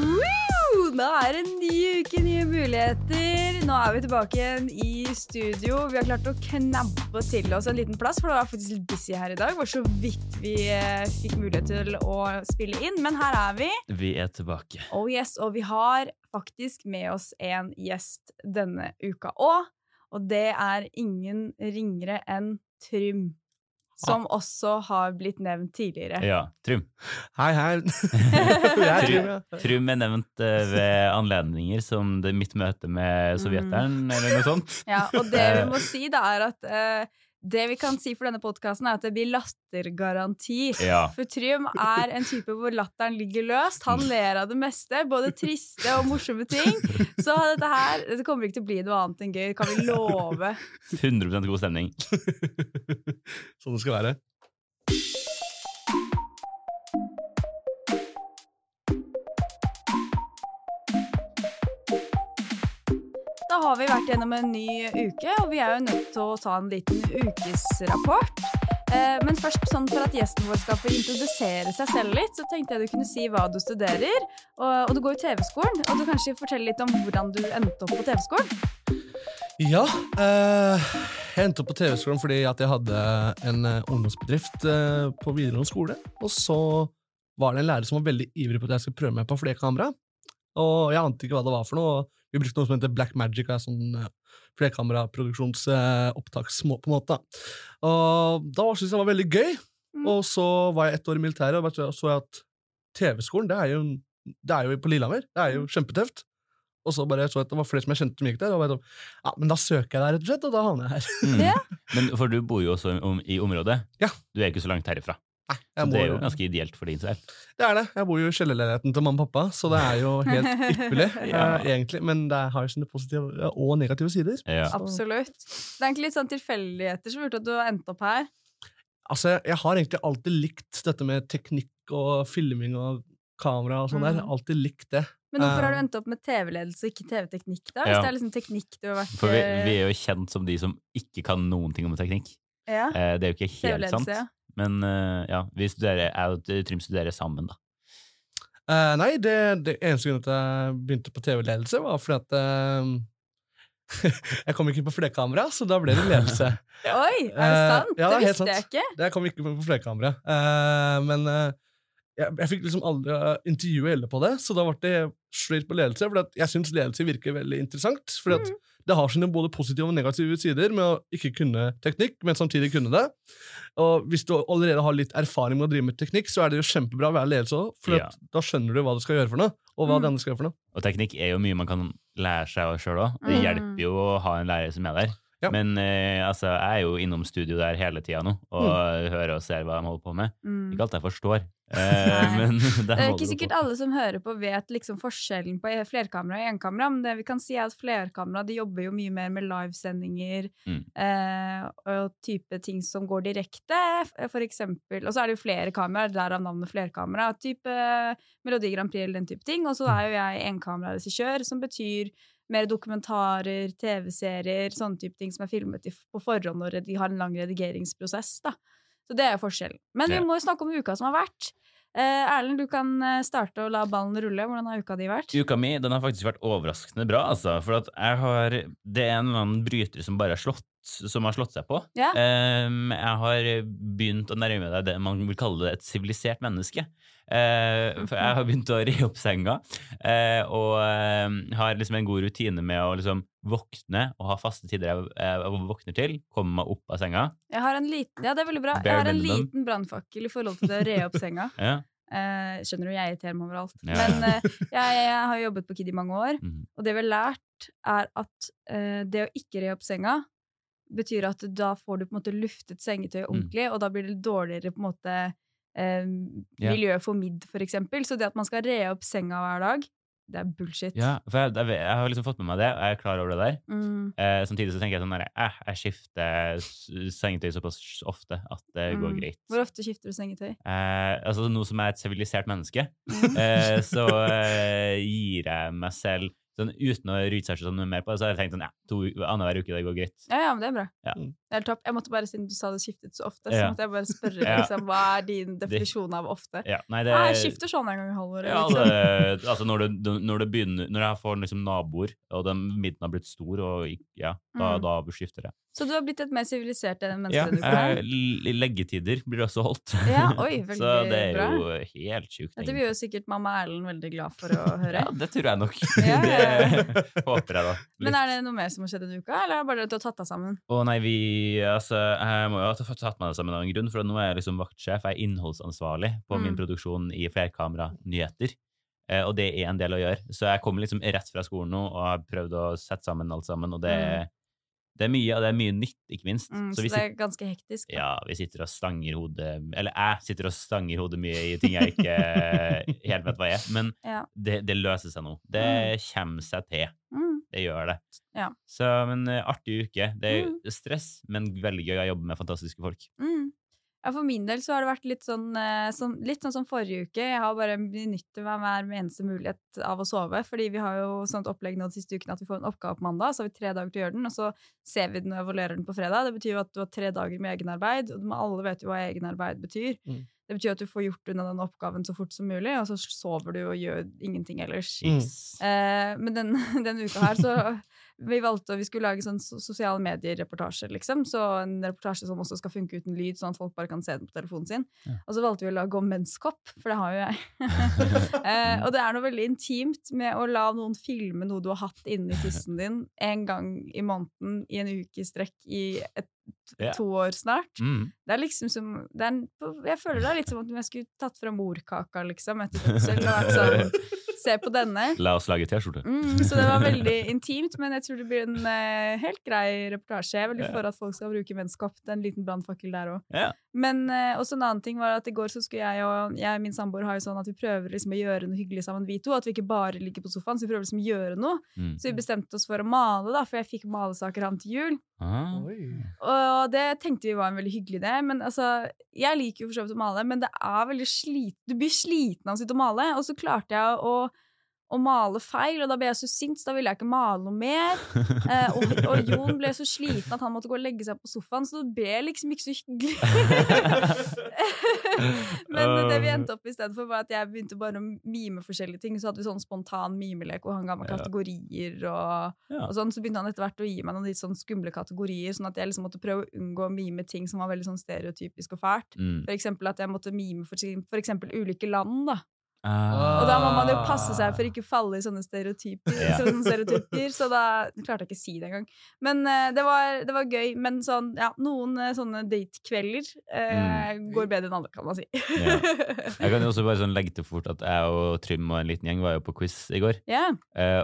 Woo! Nå er det en ny uke, nye muligheter. Nå er vi tilbake igjen i studio. Vi har klart å knabbe til oss en liten plass, for det var faktisk litt busy her i dag. Det var så vidt vi eh, fikk mulighet til å spille inn, men her er vi. Vi er tilbake. Oh yes, Og vi har faktisk med oss en gjest denne uka òg. Og det er ingen ringere enn Trym. Som også har blitt nevnt tidligere. Ja, Trym. Hei, hei. Trum, er ja. Er nevnt eh, ved anledninger som det mitt møte med sovjeteren, eller noe sånt. Ja, og det vi må si, da, er at eh, det vi kan si for denne podkasten, er at det blir lattergaranti. Ja. For Trym er en type hvor latteren ligger løst. Han ler av det meste, både triste og morsomme ting. Så dette her dette kommer ikke til å bli noe annet enn gøy, kan vi love. 100% god stemning. Sånn det skal være. Da har vi vært gjennom en ny uke, og vi er jo nødt til å ta en liten ukesrapport. Eh, Men først, sånn for at gjesten vår skal få introdusere seg selv litt, så tenkte jeg du kunne si hva du studerer. Og, du går jo TV-skolen, og du kanskje fortelle litt om hvordan du endte opp på TV-skolen? Ja, eh, jeg endte opp på TV-skolen fordi at jeg hadde en eh, ungdomsbedrift eh, på videregående skole. Og så var det en lærer som var veldig ivrig på at jeg skulle prøve meg på flerkamera. Og jeg ante ikke hva det var for noe. Vi brukte noe som heter Black Magic, er sånn eh, flerkameraproduksjonsopptaksmåte. på en måte. Og da syntes jeg det var veldig gøy. Mm. Og så var jeg ett år i militæret og så jeg at TV-skolen, det det er jo på Lillehammer. Det er jo kjempetøft. Og så bare så jeg at det var flere som jeg kjente som gikk der. Og bare, sånn, ja, men da søker jeg der, rett og slett, og da havner jeg her. Mm. Ja. Men For du bor jo også i området. Ja. Du er ikke så langt herifra. Nei, det er jo ganske ideelt for din del. Det er det. Jeg bor jo i kjellerleiligheten til mamma og pappa, så det er jo helt ypperlig, Ja. eh, egentlig. Men det har jo sine positive og negative sider. Ja. Absolutt. Det er egentlig litt sånn tilfeldigheter som gjorde at du har endt opp her. Altså, jeg har egentlig alltid likt dette med teknikk og filming og kamera og sånn der. Mm. Alltid likt det. Men hvorfor har Eh, du endt opp med TV-ledelse og ikke TV-teknikk, da? Hvis Ja. det er liksom teknikk du har vært For vi, eh, vi er jo kjent som de som ikke kan noen ting om teknikk. ja. Eh, Det er jo ikke helt sant. Men eh, ja, vi studerer, jeg og Trym studerer sammen, da. Uh, nei, det, det eneste grunnen til at jeg begynte på TV-ledelse, var fordi at uh, Jeg kom ikke på flerkamera, så da ble det ledelse. Oi, er det sant? sant? ja, det visste sant. jeg ikke. Jeg kom ikke på flerkamera. Eh, men jeg, jeg fikk liksom aldri uh, intervjue Elle på det, så da ble det straight på ledelse. For jeg syns ledelse virker veldig interessant. For at det har sine både positive og negative sider med å ikke kunne teknikk, men samtidig kunne det. Og hvis du allerede har litt erfaring med å drive med teknikk, så er det jo kjempebra å være ledelse òg, for Ja. at da skjønner du hva du skal gjøre for noe, og hva Mm. de andre skal gjøre for noe. Og teknikk er jo mye man kan lære seg sjøl òg. Det Mm. hjelper jo å ha en lærer som er der. Ja. Men eh, altså, jeg er jo innom studio der hele tida nå og hører og ser hva de holder på med. Mm. Ikke alt jeg forstår, eh, men Det er ikke sikkert alle som hører på, vet liksom forskjellen på flerkamera og enkamera, men det vi kan si er at flerkamera de jobber jo mye mer med livesendinger Mm. eh, og type ting som går direkte, for eksempel. Og så er det jo flere kameraer, derav navnet flerkamera. Type Melodi Grand Prix eller den type ting. Og så er jo jeg enkameraregissør, som betyr mer dokumentarer, TV-serier, sånne type ting som er filmet på forhånd når de har en lang redigeringsprosess. da. Så det er forskjellen. Men vi må jo snakke om uka som har vært. Eh, Erlend, du kan eh, starte og la ballen rulle. Hvordan har uka di vært? Uka mi den har faktisk vært overraskende bra. Altså, for jeg har, det er en eller annen bryter som bare har slått, som har slått seg på. Ja. Um, jeg har begynt å nærme meg det man vil kalle det et sivilisert menneske. Uh, for jeg har begynt å re opp senga, uh, og eh, har liksom en god rutine med å liksom våkne og ha faste tider jeg, jeg våkner til, komme meg opp av senga. Jeg har en liten, ja, det er veldig bra. Jeg har en minimum. liten brannfakkel i forhold til det å re opp senga. Ja. Eh, skjønner du, jeg irriterer meg overalt. Ja. Men eh, jeg, jeg har jobbet på Kid i mange år, mm. og det vi har lært, er at det å ikke re opp senga betyr at da får du på en måte luftet sengetøyet Mm. ordentlig, og da blir det dårligere på en måte eh, miljø for midd, for eksempel. Så det at man skal re opp senga hver dag, det er bullshit. ja, for jeg, jeg, jeg har liksom fått med meg det, og jeg er klar over det der. Mm. Eh, samtidig så tenker jeg sånn at jeg, jeg skifter sengetøy såpass ofte at det går Mm. greit. Hvor ofte skifter du sengetøy? Eh, altså Nå som jeg er et sivilisert menneske, Mm. eh, så eh, gir jeg meg selv sånn, Uten å researche sånn mer på det, så har jeg tenkt sånn, ja, to annenhver uke, det går greit. Ja, ja, men det er bra. Ja. Mm. Det er topp. Jeg måtte bare, Siden du sa det skiftet så ofte, så måtte jeg bare spørre liksom, hva er din definisjon av ofte. Ja, nei, det, jeg skifter sånn en gang i halvåret. Ja, liksom. det, altså når, det, når det begynner Når jeg får liksom naboer, og den midten har blitt stor, og ja, da, Mm. da skifter jeg. Så du har blitt et mer sivilisert menneske Ja, eh, leggetider blir også holdt. Ja, oi, veldig Så det er bra. jo helt sjukt. Dette blir jo sikkert mamma Erlend veldig glad for å høre. Ja, det tror jeg nok. Ja, ja, det håper jeg, da. Men er det noe mer som har skjedd denne uka, eller er det bare at du har tatt deg sammen? Å nei, vi Altså, jeg må jo ha tatt meg det sammen av en grunn, for nå er jeg liksom vaktsjef. Jeg er innholdsansvarlig på min Mm. produksjon i flerkamera-nyheter. Eh, og det er en del å gjøre. Så jeg kommer liksom rett fra skolen nå og har prøvd å sette sammen alt sammen, og det, Mm. det er mye, og det er mye nytt, ikke minst. Mm, så så vi det er ganske hektisk. da. ja, vi sitter og stanger hodet Eller jeg sitter og stanger hodet mye i ting jeg ikke helt vet hva er. Men Ja. det, det løser seg nå. Det kommer seg til. Det gjør det. Ja. Så, men eh, artig uke. Det er Mm. stress, men veldig gøy å jobbe med fantastiske folk. Mm. Ja, for min del så har det vært litt sånn, eh, sånn, litt sånn som forrige uke. Jeg har bare benyttet meg hver eneste mulighet av å sove. Fordi vi har jo sånt opplegg nå de siste ukene at vi får en oppgave på mandag, så har vi tre dager til å gjøre den, og så ser vi den og evaluerer den på fredag. Det betyr jo at du har tre dager med egenarbeid, og alle vet jo hva egenarbeid betyr. Mm. Det betyr at du får gjort unna den oppgaven så fort som mulig, og så sover du og gjør ingenting ellers. Mm. Jeez. Eh, men den, denne uka her så vi valgte vi skulle lage sånn so- sosiale medier-reportasje, liksom. Så en reportasje som også skal funke uten lyd, sånn at folk bare kan se den på telefonen sin. Ja. Og så valgte vi å lage om menskopp, for det har jo jeg. eh, og det er noe veldig intimt med å la noen filme noe du har hatt inni tissen din en gang i måneden i en uke i strekk i et, Ja. to år snart. Mm. Det er liksom som er, en- Jeg føler det er litt som om jeg skulle tatt fra morkaka, liksom, etter fødsel og vært sånn Se på denne. La oss lage T-skjorte. Mm, så det var veldig intimt, men jeg tror det blir en uh, helt grei reportasje. Jeg er veldig Ja. for at folk skal bruke vennskap. Det er en liten brannfakkel der òg. Ja. Men uh, også en annen ting var at i går så skulle jeg og jeg og min samboer har jo sånn at vi prøver liksom å gjøre noe hyggelig sammen, vi to. At vi ikke bare ligger på sofaen, så vi prøver liksom å gjøre noe. Mm. Så vi bestemte oss for å male, da, for jeg fikk malesaker han til jul. Ah. Og det tenkte vi var en veldig hyggelig idé. Men altså, jeg liker jo for så vidt å male, men det er veldig slit Du blir sliten av å sitte og male. Og så klarte jeg å, å male feil, og da ble jeg så sint, så da ville jeg ikke male noe mer. Eh, og, og Jon ble så sliten at han måtte gå og legge seg på sofaen, så det ble liksom ikke så hyggelig. men det vi endte opp i stedet for, var at jeg begynte bare å mime forskjellige ting. Så hadde vi sånn spontan mimelek, og han ga meg kategorier og og sånn, så begynte han etter hvert å gi meg noen litt sånn skumle kategorier, sånn at jeg liksom måtte prøve å unngå å mime ting som var veldig sånn stereotypisk og fælt. Mm. For eksempel at jeg måtte mime for, for eksempel ulike land, da. Ah. Og da må man jo passe seg for ikke falle i sånne stereotyper, Yeah. sånne stereotyper så da klarte jeg ikke å si det engang. Men uh, det, var, det var gøy. Men sånn, ja, noen uh, sånne datekvelder eh, går bedre enn andre, kan man si. Mm. Ja. Jeg kan jo også bare sånn legge til fort at jeg og Trym og en liten gjeng var jo på quiz i går, Yeah.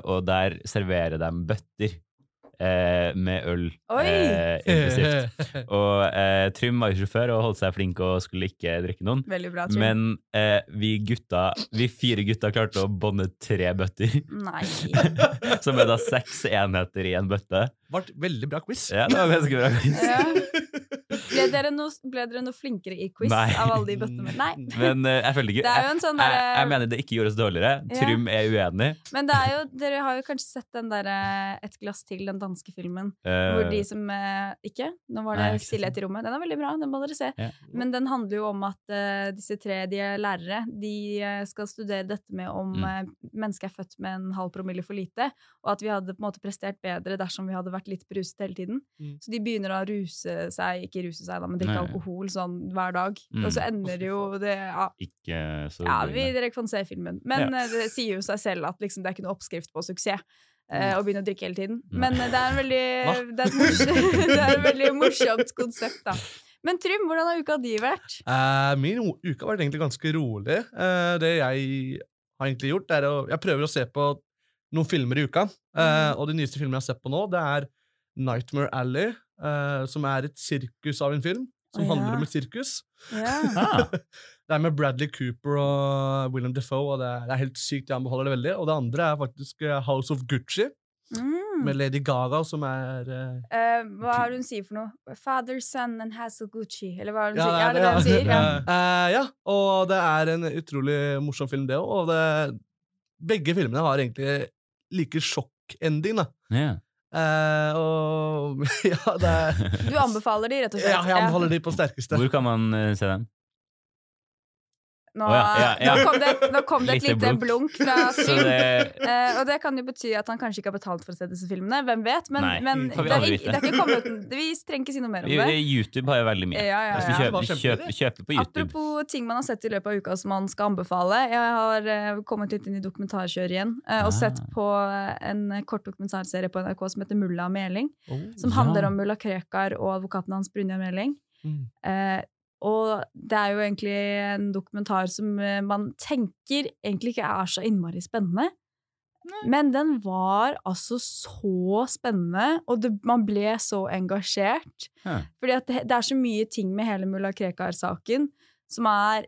og der serverer de bøtter eh, med øl Oi! eh, impulsivt. Og eh, Trym var jo sjåfør og holdt seg flink og skulle ikke drikke noen. Veldig bra, Trym. Men eh, vi gutta, vi fire gutta klarte å bonde tre bøtter. Nei. Som er da seks enheter i en bøtte. Vart veldig bra quiz. Ja, det var ganske bra. Ja. Ble dere, noe, ble dere noe flinkere i quiz Nei. av alle de bøttene? Nei. Men uh, jeg føler ikke jeg, sånn jeg, jeg mener det ikke gjorde oss dårligere. Ja. Trym er uenig. Men det er jo, dere har jo kanskje sett den derre Et glass til, den danske filmen. uh, Hvor de som uh, Ikke? Nå var det stillhet i rommet. Den er veldig bra, den må dere se. Ja. Men den handler jo om at eh, disse tre de er lærere. De eh, skal studere dette med om Mm. mennesket er født med en halv promille for lite, og at vi hadde på en måte prestert bedre dersom vi hadde vært litt bruset hele tiden. Mm. Så de begynner å ruse seg, ikke ruse seg, da, men drikke alkohol sånn hver dag. Mm. Og så ender det jo det ja, Ikke så ja, vi, dere kan se filmen. Men Ja. eh, det sier jo seg selv at liksom, det er ikke noe oppskrift på suksess. eh, å begynne å drikke hele tiden. Men eh, det er, veldig, det, er morsomt, det er et veldig morsomt konsept, da. Men Trym, hvordan har uka di vært? Uh, min uke har vært egentlig ganske rolig. Uh, det jeg har egentlig gjort, er å Jeg prøver å se på noen filmer i uka. Uh, mm. og de nyeste filmene jeg har sett på nå, det er Nightmare Alley, eh, som er et sirkus av en film. Som oh, ja. handler om et sirkus. Ja. Ah, Det er med Bradley Cooper og William Defoe, og det er, det er helt sykt. Jeg anbefaler det veldig. Og det andre er faktisk eh, House of Gucci, Mm. med Lady Gaga, som er uh, uh, hva er det hun sier for noe? Father, son and Hassel Gucci. Eller hva er det hun Ja, sier? Ja, det ja, hun sier. Ja. Ja, og det er en utrolig morsom film, det òg. Og det, begge filmene har egentlig like sjokk-ending. da. Eh, og ja, det er Du anbefaler de, rett og slett? Ja, jeg anbefaler de på sterkeste. Hvor kan man uh, se dem? Nå, oh, ja, ja, ja. nå kom det, nå kom det et Lite lite blunk. blunk fra Syn. Det Eh, og det kan jo bety at han kanskje ikke har betalt for å se disse filmene. Hvem vet? Men, Nei, men vi det, er, det er ikke kommet Vi trenger ikke si noe mer om det. YouTube har jo veldig mye. Ja, ja, ja. kjøper, kjøper, kjøper på YouTube. Apropos ting man har sett i løpet av uka som man skal anbefale. Jeg har eh, kommet litt inn i dokumentarkjøret igjen eh, og Ah. sett på eh, en kort dokumentarserie på NRK som heter Mulla Meling. Oh. Som Ja. handler om mulla Krekar og advokaten hans Brynjar Meling. Mm. Og det er jo egentlig en dokumentar som eh, man tenker egentlig ikke er så innmari spennende. Men den var altså så spennende, og det, man ble så engasjert. Ja. Fordi at det, det er så mye ting med hele mulla Krekar-saken som er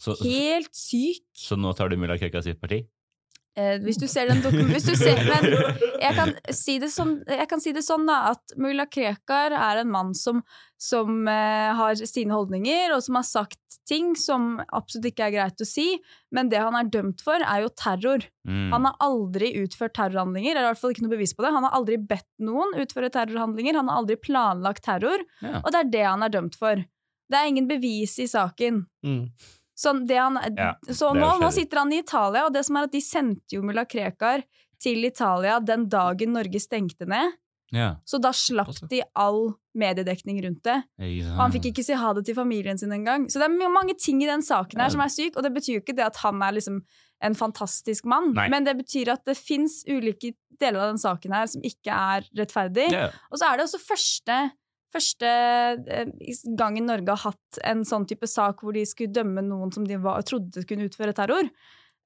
Så, helt syk. så nå tar du mulla Krekar sitt parti? Eh, hvis du ser den. Hvis du ser, men jeg kan, si det jeg kan si det sånn, da, at mulla Krekar er en mann som, som eh, har sine holdninger, og som har sagt ting som absolutt ikke er greit å si, men det han er dømt for, er jo terror. Mm. Han har aldri utført terrorhandlinger, eller i hvert fall ikke noe bevis på det. Han har aldri bedt noen utføre terrorhandlinger, han har aldri planlagt terror, Ja. og det er det han er dømt for. Det er ingen bevis i saken. Mm. Sånn, det han, Ja, så nå, nå sitter han i Italia, og det som er at de sendte jo mulla Krekar til Italia den dagen Norge stengte ned. Ja. Så da slapp de all mediedekning rundt det. Ja. Og han fikk ikke si ha det til familien sin engang. Så det er mange ting i den saken her som er syk, og det betyr jo ikke det at han er liksom en fantastisk mann, Nei. men det betyr at det fins ulike deler av den saken her som ikke er rettferdig. Og så er det også første, første eh, gangen Norge har hatt en sånn type sak hvor de skulle dømme noen som de var, trodde kunne utføre terror.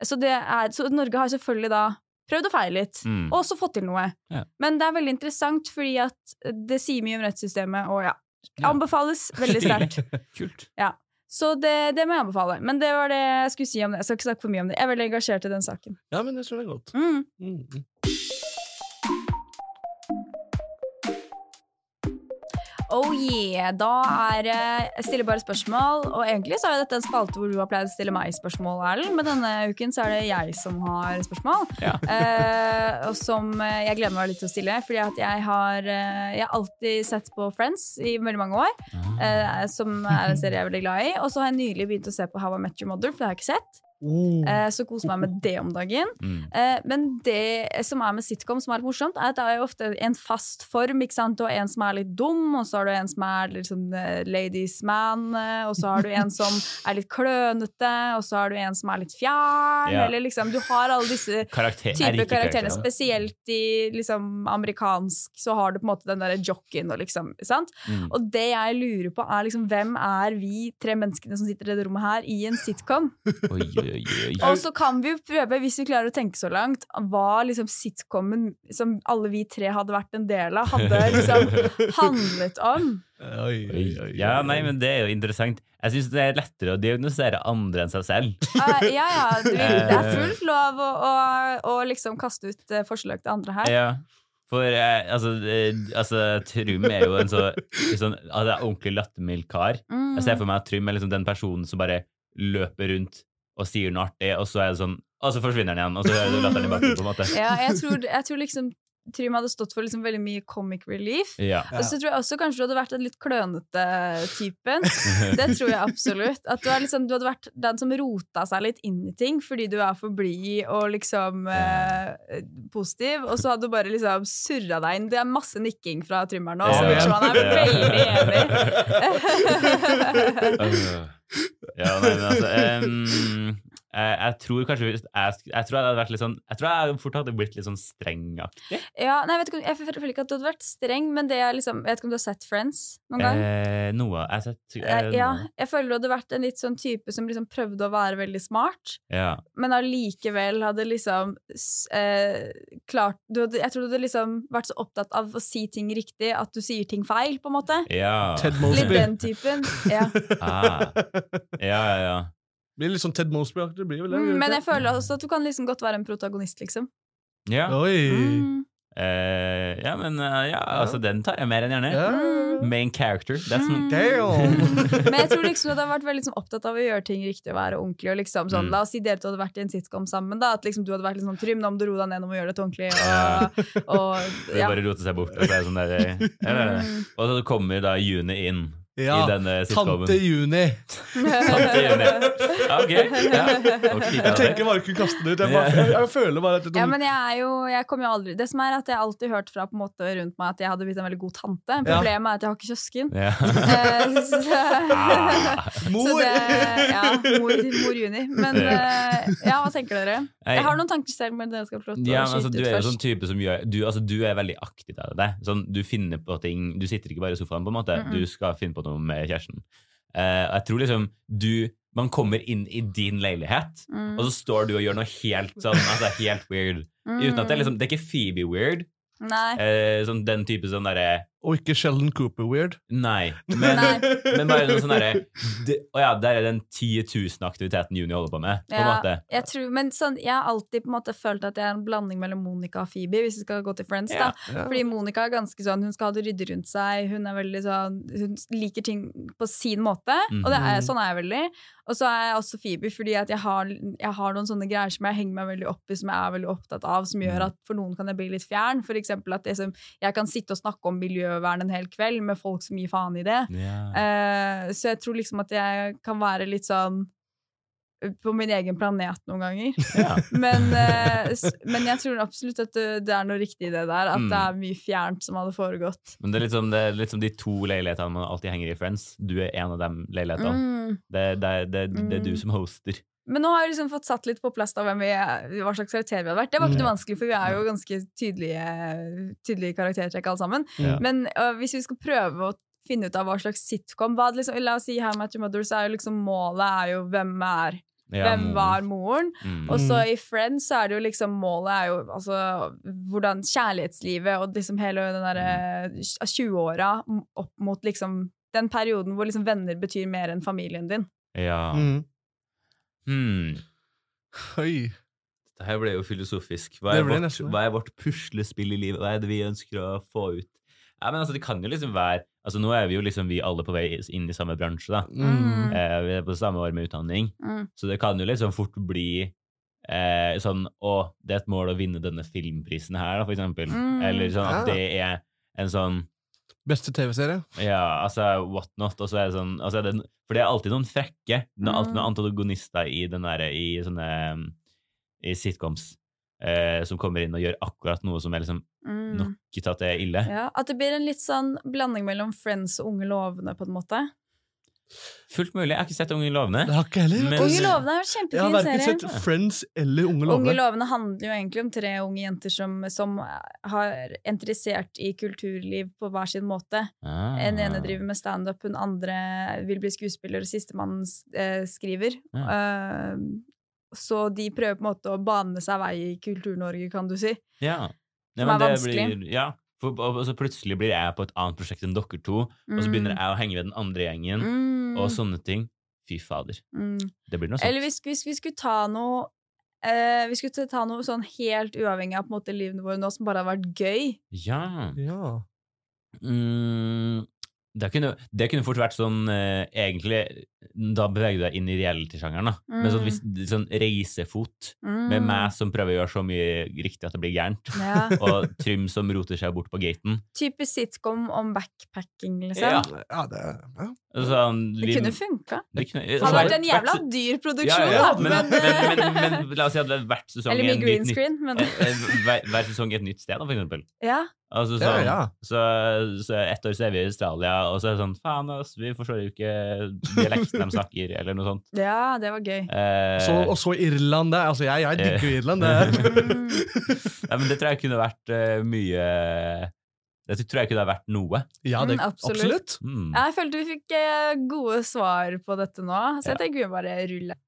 Så, det er, så Norge har selvfølgelig da prøvd å feile litt, Mm. og også fått til noe. Ja. Men det er veldig interessant fordi at det sier mye om rettssystemet, og ja. Ja. Anbefales veldig sterkt. Kult. Så det, det må jeg anbefale. Men det var det jeg skulle si om det. Jeg skal ikke snakke for mye om det. Jeg er veldig engasjert i den saken. Ja, men jeg tror det er godt. Mm. Mm. Oh yeah! Da er det Jeg stiller bare spørsmål. Og egentlig så er dette en spalte hvor du har pleid å stille meg spørsmål, Erlend. Men denne uken så er det jeg som har spørsmål. Ja. Eh, og som eh, jeg gleder meg litt til å stille. Fordi at jeg har, eh, jeg har alltid sett på Friends i veldig mange år. Eh, som er en serie jeg er veldig glad i. Og så har jeg nylig begynt å se på How I Met Your Mother, for det har jeg ikke sett. Oh. Eh, så koser meg med det om dagen. Mm. Eh, men det som er med sitcom som er litt morsomt, er at det er jo ofte en fast form. ikke sant? Du har en som er litt dum, og så har du en som er liksom eh, ladies man, eh, og så har du en som er litt klønete, og så har du en som er litt fjern, Ja. eller liksom Du har alle disse Karakter, type karakterene. Spesielt i liksom amerikansk så har du på en måte den derre jockeyen og liksom, sant? Mm. Og det jeg lurer på, er liksom hvem er vi tre menneskene som sitter i dette rommet her, i en sitcom? Oi, oi, oi, oi. Og så kan vi jo prøve, hvis vi klarer å tenke så langt, hva liksom sitcomen som alle vi tre hadde vært en del av, hadde liksom handlet om. Oi, oi, Oi. oi, Ja, nei, men det er jo interessant. Jeg syns det er lettere å diagnosere andre enn seg selv. Uh, ja, ja, det, er fullt lov å, å, å liksom kaste ut eh, forslag til andre her. Ja. For eh, altså, eh, altså, Trym er jo en så sånn, altså, ordentlig lattermild kar. Mm. Jeg ser for meg at Trym er liksom den personen som bare løper rundt og sier noe artig, og så er det sånn Og så forsvinner den igjen, og så er det latteren i bakgrunnen. på en måte. Ja, jeg tror, jeg tror liksom Trym hadde stått for liksom veldig mye comic relief. Ja. Og så tror jeg også kanskje du hadde vært den litt klønete typen. Det tror jeg absolutt. At du, er liksom, du hadde vært den som rota seg litt inn i ting fordi du er for blid og liksom eh, positiv, og så hadde du bare liksom surra deg inn. Det er masse nikking fra Trym her nå, så virker som han er veldig enig. ja, nei, men altså em, jeg, jeg tror kanskje jeg, jeg tror jeg hadde vært litt sånn Jeg tror jeg fort hadde blitt litt sånn strengaktig. ja, nei, jeg, vet ikke, jeg føler ikke at du hadde vært streng, men det er liksom Jeg vet ikke om du har sett Friends noen gang? Eh, noe. Jeg har sett Eh, eh, ja, jeg føler du hadde vært en litt sånn type som liksom prøvde å være veldig smart, ja. men allikevel hadde liksom eh, klart du hadde, Jeg tror du hadde liksom vært så opptatt av å si ting riktig at du sier ting feil, på en måte. Ja. Ted Litt den typen. Ja. Ah. ja, ja, ja. Blir litt sånn Ted Mosby-aktig. blir vel det, Mm, men jeg føler også at du kan liksom godt være en protagonist, liksom. Ja, Oi! Mm. Uh, ja men uh, ja, altså, den tar jeg mer enn gjerne. Ja. Mm. Main character. That's Mm. Men jeg tror liksom du hadde vært veldig liksom, opptatt av å gjøre ting riktig og være ordentlig. Og liksom, sånn, Mm. La oss si dere to hadde vært i en sitcom sammen. da At liksom, du hadde vært litt sånn Trym, nå må du roe deg ned, nå må gjøre dette ordentlig. Og, og, Det ja. bare roter seg bort. Og så er det sånn der, ja, ja, ja. Mm. Og så kommer da Juni inn Ja, i denne sitcomen. Tante Juni. Tante Juni. Ja, ok. Ja. Okay, Jeg tenker bare ikke kaste det ut. Jeg, bare, jeg, jeg føler bare at det, Ja, men jeg er jo Jeg kommer jo aldri Det som er at jeg alltid hørt fra på en måte rundt meg at jeg hadde blitt en veldig god tante. Problemet er at jeg har ikke søsken. Ja. Eh, så, Ah. så Mor! det, ja, mor, mor Juni. Men eh, ja, hva tenker dere? Jeg har noen tanker selv, men dere skal få lov til å skyte altså, skyte du ut er jo først. sånn type som gjør du, altså, du er veldig aktiv av det. Sånn, du finner på ting Du sitter ikke bare i sofaen, på en måte. Du skal finne på noe med kjæresten. Uh, jeg tror liksom du Man kommer inn i din leilighet, Mm. og så står du og gjør noe helt sånn Altså helt weird. Uten at det er liksom Det er ikke Phoebe weird. Nei. Eh, sånn den type sånn derre Og ikke Sheldon Cooper weird. Nei. Men, Nei. men bare noe sånn derre Å ja, det er den 10 000 aktiviteten Juni holder på med. På Ja, måte. jeg, tror, men sånn, jeg har alltid på en måte følt at jeg er en blanding mellom Monica og Phoebe, hvis vi skal gå til Friends. Ja. da Fordi Monica er ganske sånn, hun skal ha det ryddig rundt seg, hun er veldig sånn Hun liker ting på sin måte, og det er, Mhm. sånn er jeg veldig. Og så er jeg også Phoebe fordi at jeg har, jeg har noen sånne greier som jeg henger meg veldig opp i, som jeg er veldig opptatt av, som gjør Mhm. at for noen kan jeg bli litt fjern. For eksempel at som, jeg kan sitte og snakke om miljøvern en hel kveld med folk som gir faen i det. Yeah. Uh, så jeg tror liksom at jeg kan være litt sånn på min egen planet noen ganger. Ja. Men, eh, men jeg tror absolutt at det, er noe riktig i det der. At Mm. det er mye fjernt som hadde foregått. Men det er, det er liksom de to leilighetene man alltid henger i Friends. Du er en av de leilighetene. Mm. Det, det, det, det er du Mm. som hoster. Men nå har jeg liksom fått satt litt på plass da vi hva slags karakter vi hadde vært. Det var ikke Mm. noe vanskelig, for vi er jo ganske tydelige, tydelige karaktertrekk alle sammen. Ja. Men uh, hvis vi skal prøve å finne ut av hva slags sitcom hva, liksom, La oss si How Much Your Mother, så er jo liksom målet er jo hvem er Ja, Hvem var moren? Mm. Og så i Friends så er det jo liksom målet er jo altså hvordan kjærlighetslivet og liksom hele den derre 20-åra opp mot liksom den perioden hvor liksom venner betyr mer enn familien din. Ja. Mm. Mm. Oi. Dette her ble jo filosofisk. Hva er, ble vårt, hva er vårt puslespill i livet? Hva er det vi ønsker å få ut? Ja, men altså, det kan jo liksom være Altså, nå er vi jo liksom vi alle på vei inn i samme bransje, da. Mm. Eh, vi er på samme år med utdanning, Mm. så det kan jo liksom fort bli eh, sånn Å, det er et mål å vinne denne filmprisen her, da, for eksempel. Mm. Eller sånn at det er en sånn Beste TV-serie? Ja, altså what not, og så er det sånn altså er det, For det er alltid noen frekke. Det er alltid noen antagonister i den derre i sånne I sitcoms eh, som kommer inn og gjør akkurat noe som er liksom Mm. nok til at det er ille. Ja, at det blir en litt sånn blanding mellom Friends og Unge lovende, på en måte. Fullt mulig. Jeg har ikke sett Unge lovende. Det har ikke heller. Men- Unge lovende er en Jeg har kjempefin verken serie. sett Friends eller Unge Unge lovende. lovende handler jo egentlig om tre unge jenter som, som har interessert i kulturliv på hver sin måte. Ah. En ene driver med standup, hun andre vil bli skuespiller, og sistemann eh, skriver. Eh, så de prøver på en måte å bane seg vei i Kultur-Norge, kan du si. Ja. Ja, Som er det vanskelig. Blir, ja. For, og, og så plutselig blir jeg på et annet prosjekt enn dere to, og så begynner jeg å henge ved den andre gjengen, mm. og sånne ting. Fy fader. mm. Det blir noe sånt. Eller hvis, hvis vi skulle ta noe eh, Vi skulle ta noe sånn helt uavhengig av på en måte livene våre nå, som bare har vært gøy. Ja. Ja. Mm, det, kunne, det kunne fort vært sånn eh, Egentlig Da beveger du deg inn i reality-sjangeren. Mm. Men sånn, hvis, sånn reisefot Mm. med meg som prøver å gjøre så mye riktig at det blir gærent, Ja. og Trym som roter seg bort på gaten. Typisk sitcom om backpacking, liksom. Ja. ja, det ja. Sånn, Det kunne funka. det kunne- Det altså, hadde vært en jævla dyr ja, produksjon, ja, da. men, Men, men, eh, men, men, la oss si at det er hvert sesong eller er mye en green nytt- screen, men eh, eh, hver, hver sesong et nytt sted, da, for eksempel. ja. Altså, Ja, sånn, ja. Så, så ett år så er vi i Australia, og så er det sånn Faen, ass, vi forstår jo ikke dialekten de snakker, eller noe sånt. ja, det var gøy. Eh, Så, og så Irland. Det. Altså, jeg, jeg digger jo Irland. Det. Mm. ja, men det tror jeg kunne vært uh, mye Det tror jeg kunne ha vært noe. Ja, det, Mm, absolutt. absolutt. Mm. Jeg følte vi fikk eh, gode svar på dette nå, så jeg Ja. tenker vi bare ruller.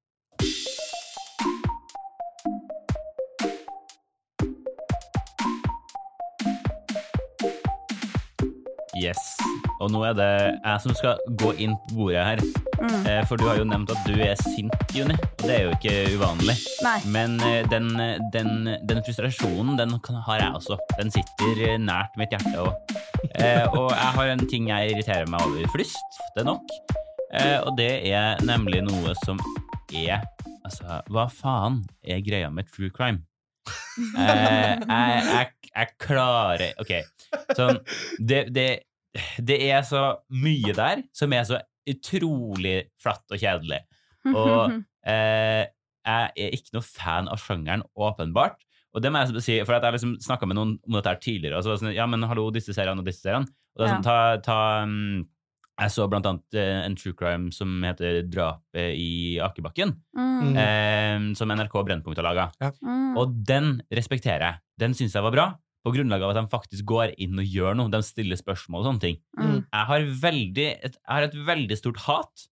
Yes. Og nå er det jeg som skal gå inn på bordet her. Mm. Eh, for du har jo nevnt at du er sint, Juni. Og det er jo ikke uvanlig. Nei. Men eh, den, den, den frustrasjonen, den har jeg også. Den sitter nært mitt hjerte. Og, Eh, og jeg har en ting jeg irriterer meg over flust. Det er nok. Og det er nemlig noe som er Altså, hva faen er greia med true crime? Eh, jeg, jeg, jeg klarer OK. Sånn det, det, det er så mye der som er så utrolig flatt og kjedelig. Og eh, jeg er ikke noe fan av sjangeren, åpenbart. Og det må jeg si, for jeg liksom snakka med noen om dette her tidligere. Og så var det sånn, ja, men hallo, disse seriene og disse seriene. Og det er sånn, ta, ta um, Jeg så blant annet eh, en true crime som heter Drapet i Akebakken. Mm. Eh, som NRK Brennpunkt har laga. Mm. Og den respekterer jeg. Den syns jeg var bra. På grunnlag av at de faktisk går inn og gjør noe. De stiller spørsmål og sånne ting. Mm. Jeg har, veldig, et, jeg har et veldig stort hat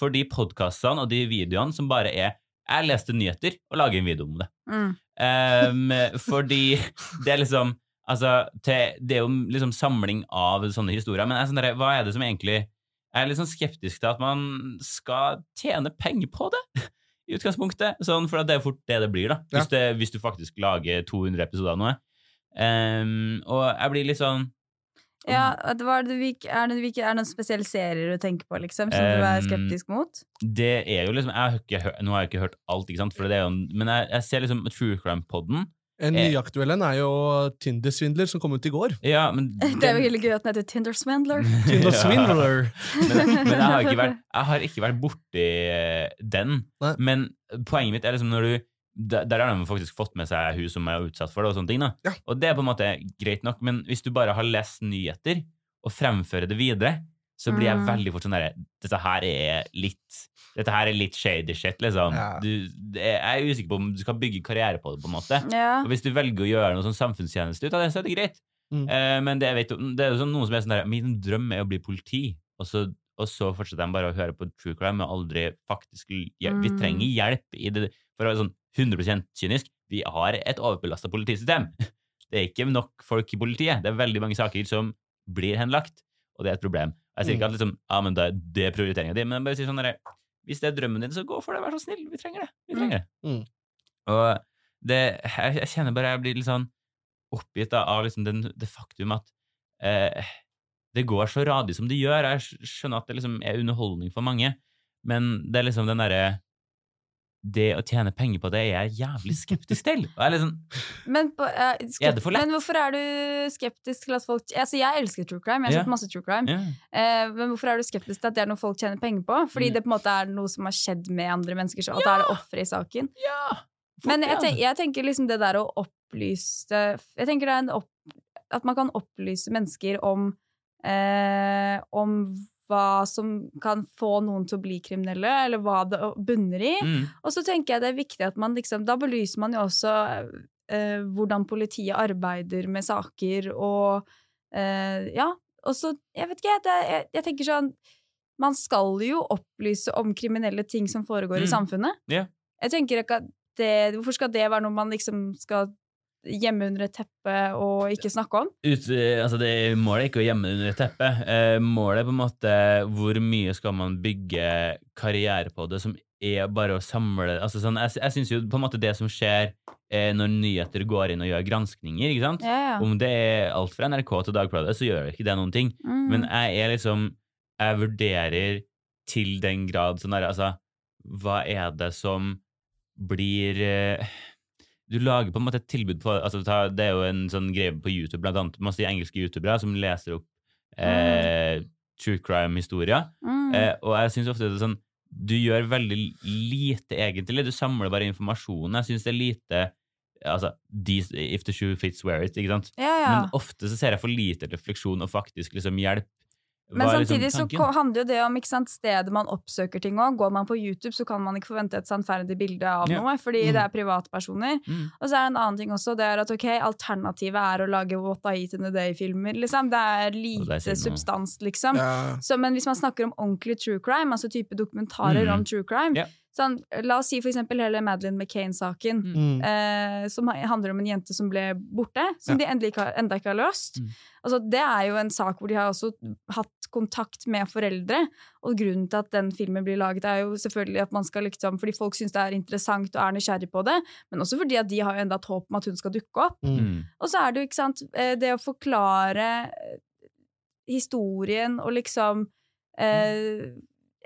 for de podkastene og de videoene som bare er Jeg leste nyheter og lager en video om det. Mm. Um, fordi det er liksom Altså, til, det er jo liksom samling av sånne historier, men jeg er sånn der, hva er det som egentlig Jeg er litt sånn skeptisk til at man skal tjene penger på det, i utgangspunktet. Sånn, for det er fort det det blir, da. Hvis, det, hvis du faktisk lager 200 episoder av noe. Um, og jeg blir litt sånn Ja, det var det, ikke- er, det, ikke- er det noen spesielle serier du tenker på, liksom, som du er Um, skeptisk mot? Det er jo liksom jeg har ikke, Nå har jeg ikke hørt alt, ikke sant? For det er jo, en- men jeg, jeg ser liksom True Crime-podden. En Eh. nyaktuell en er jo Tinder-svindler, som kom ut i går. Ja, men Det er veldig gøy at den heter Tinder-svindler. Tinder-swindler. men, men jeg har ikke vært, jeg har ikke vært borti eh, den. Nei. Men poenget mitt er liksom når du Der, der har de faktisk fått med seg hun som er utsatt for det, og sånne ting. da. Ja. Og det er på en måte greit nok, men hvis du bare har lest nyheter og fremfører det videre, så blir jeg Mm. veldig fort sånn derre Dette her er litt Dette her er litt shady shit, liksom. Ja. Du, jeg er usikker på om du skal bygge karriere på det, på en måte. Ja. Og hvis du velger å gjøre noe sånn samfunnstjeneste ut av det, så er det greit. Mm. Uh, men det, vet, det er jo sånn, noen som er sånn der Min drøm er å bli politi. Og så, og så fortsetter de bare å høre på true crime og aldri faktisk hjelp. Vi Mm. trenger hjelp i det For å være sånn 100% kynisk, vi har et overbelasta politisystem. Det er ikke nok folk i politiet. Det er veldig mange saker som blir henlagt, og det er et problem. Jeg sier ikke at liksom, ja, men det, det er prioriteringa di, men jeg bare sier sånn derre Hvis det er drømmen din, så gå for det, vær så snill. Vi trenger det. Vi trenger det. Mm. Og det, jeg, jeg kjenner bare jeg blir litt sånn oppgitt da, av liksom den, det faktum at eh, det går så radig som det gjør. Jeg skjønner at det liksom er underholdning for mange, men det er liksom den derre Det å tjene penger på det er jeg jævlig skeptisk til. Jeg er liksom, Men, på, uh, Er det for lett? men hvorfor er du skeptisk til at folk Altså, jeg elsker true crime. Jeg har Ja. sett masse true crime. Yeah. Uh, men hvorfor er du skeptisk til at det er noe folk tjener penger på? Fordi Mm. det på en måte er noe som har skjedd med andre mennesker, så at det er det offeret i saken. ja Men jeg, tenk, jeg tenker liksom det der å opplyse Jeg tenker det er en opp, At man kan opplyse mennesker om uh, Om hva som kan få noen til å bli kriminelle, eller hva det bunner i. Mm. Og så tenker jeg det er viktig at man liksom Da belyser man jo også eh, hvordan politiet arbeider med saker, og eh, Ja. Og så Jeg vet ikke, det, jeg, jeg tenker sånn Man skal jo opplyse om kriminelle ting som foregår i Mm. samfunnet. Yeah. Jeg tenker ikke at det Hvorfor skal det være noe man liksom skal gjemme under et teppe og ikke snakke om? Ut, altså det, målet er ikke å gjemme det under et teppe. Eh, målet er på en måte hvor mye skal man bygge karriere på det, som er bare å samle altså sånn, Jeg, jeg syns jo på en måte det som skjer eh, når nyheter går inn og gjør granskninger, ikke sant? Ja, ja. om det er alt fra NRK til Dagbladet, så gjør ikke det noen ting. Mm. Men jeg er liksom Jeg vurderer til den grad sånn der, altså Hva er det som blir eh, Du lager på en måte et tilbud på altså, Det er jo en sånn greie på YouTube, blant annet masse engelske youtubere som leser opp eh, true crime-historier. Mm. Eh, og jeg syns ofte det er sånn Du gjør veldig lite, egentlig. Du samler bare informasjon. Jeg syns det er lite Altså, if the shoe fits, wear it. ikke sant? ja, ja. Men ofte så ser jeg for lite refleksjon og faktisk liksom hjelp. Men Hva liksom samtidig så handler jo det om ikke sant, stedet man oppsøker ting òg. Går man på YouTube, så kan man ikke forvente et sannferdig bilde av Ja. noe, fordi Mm. det er privatpersoner. Mm. Og så er det en annen ting også, det er at ok, alternativet er å lage What I Eat in a Day-filmer, liksom. Det er lite det er substans, liksom. Ja. Så, men hvis man snakker om ordentlig true crime, altså type dokumentarer Mm. om true crime Ja. Sånn, La oss si for eksempel hele Madeleine McCain-saken. Mm. Eh, som handler om en jente som ble borte, som de endelig ikke har, enda ikke har løst. Mm. Altså, det er jo en sak hvor de har også hatt kontakt med foreldre. Og grunnen til at den filmen blir laget, er jo selvfølgelig at man skal liksom, fordi folk syns det er interessant og er nysgjerrig på det, men også fordi at de har jo enda et håp om at hun skal dukke opp. Mm. Mm. Og så er det jo, ikke sant, eh, det å forklare historien og liksom eh,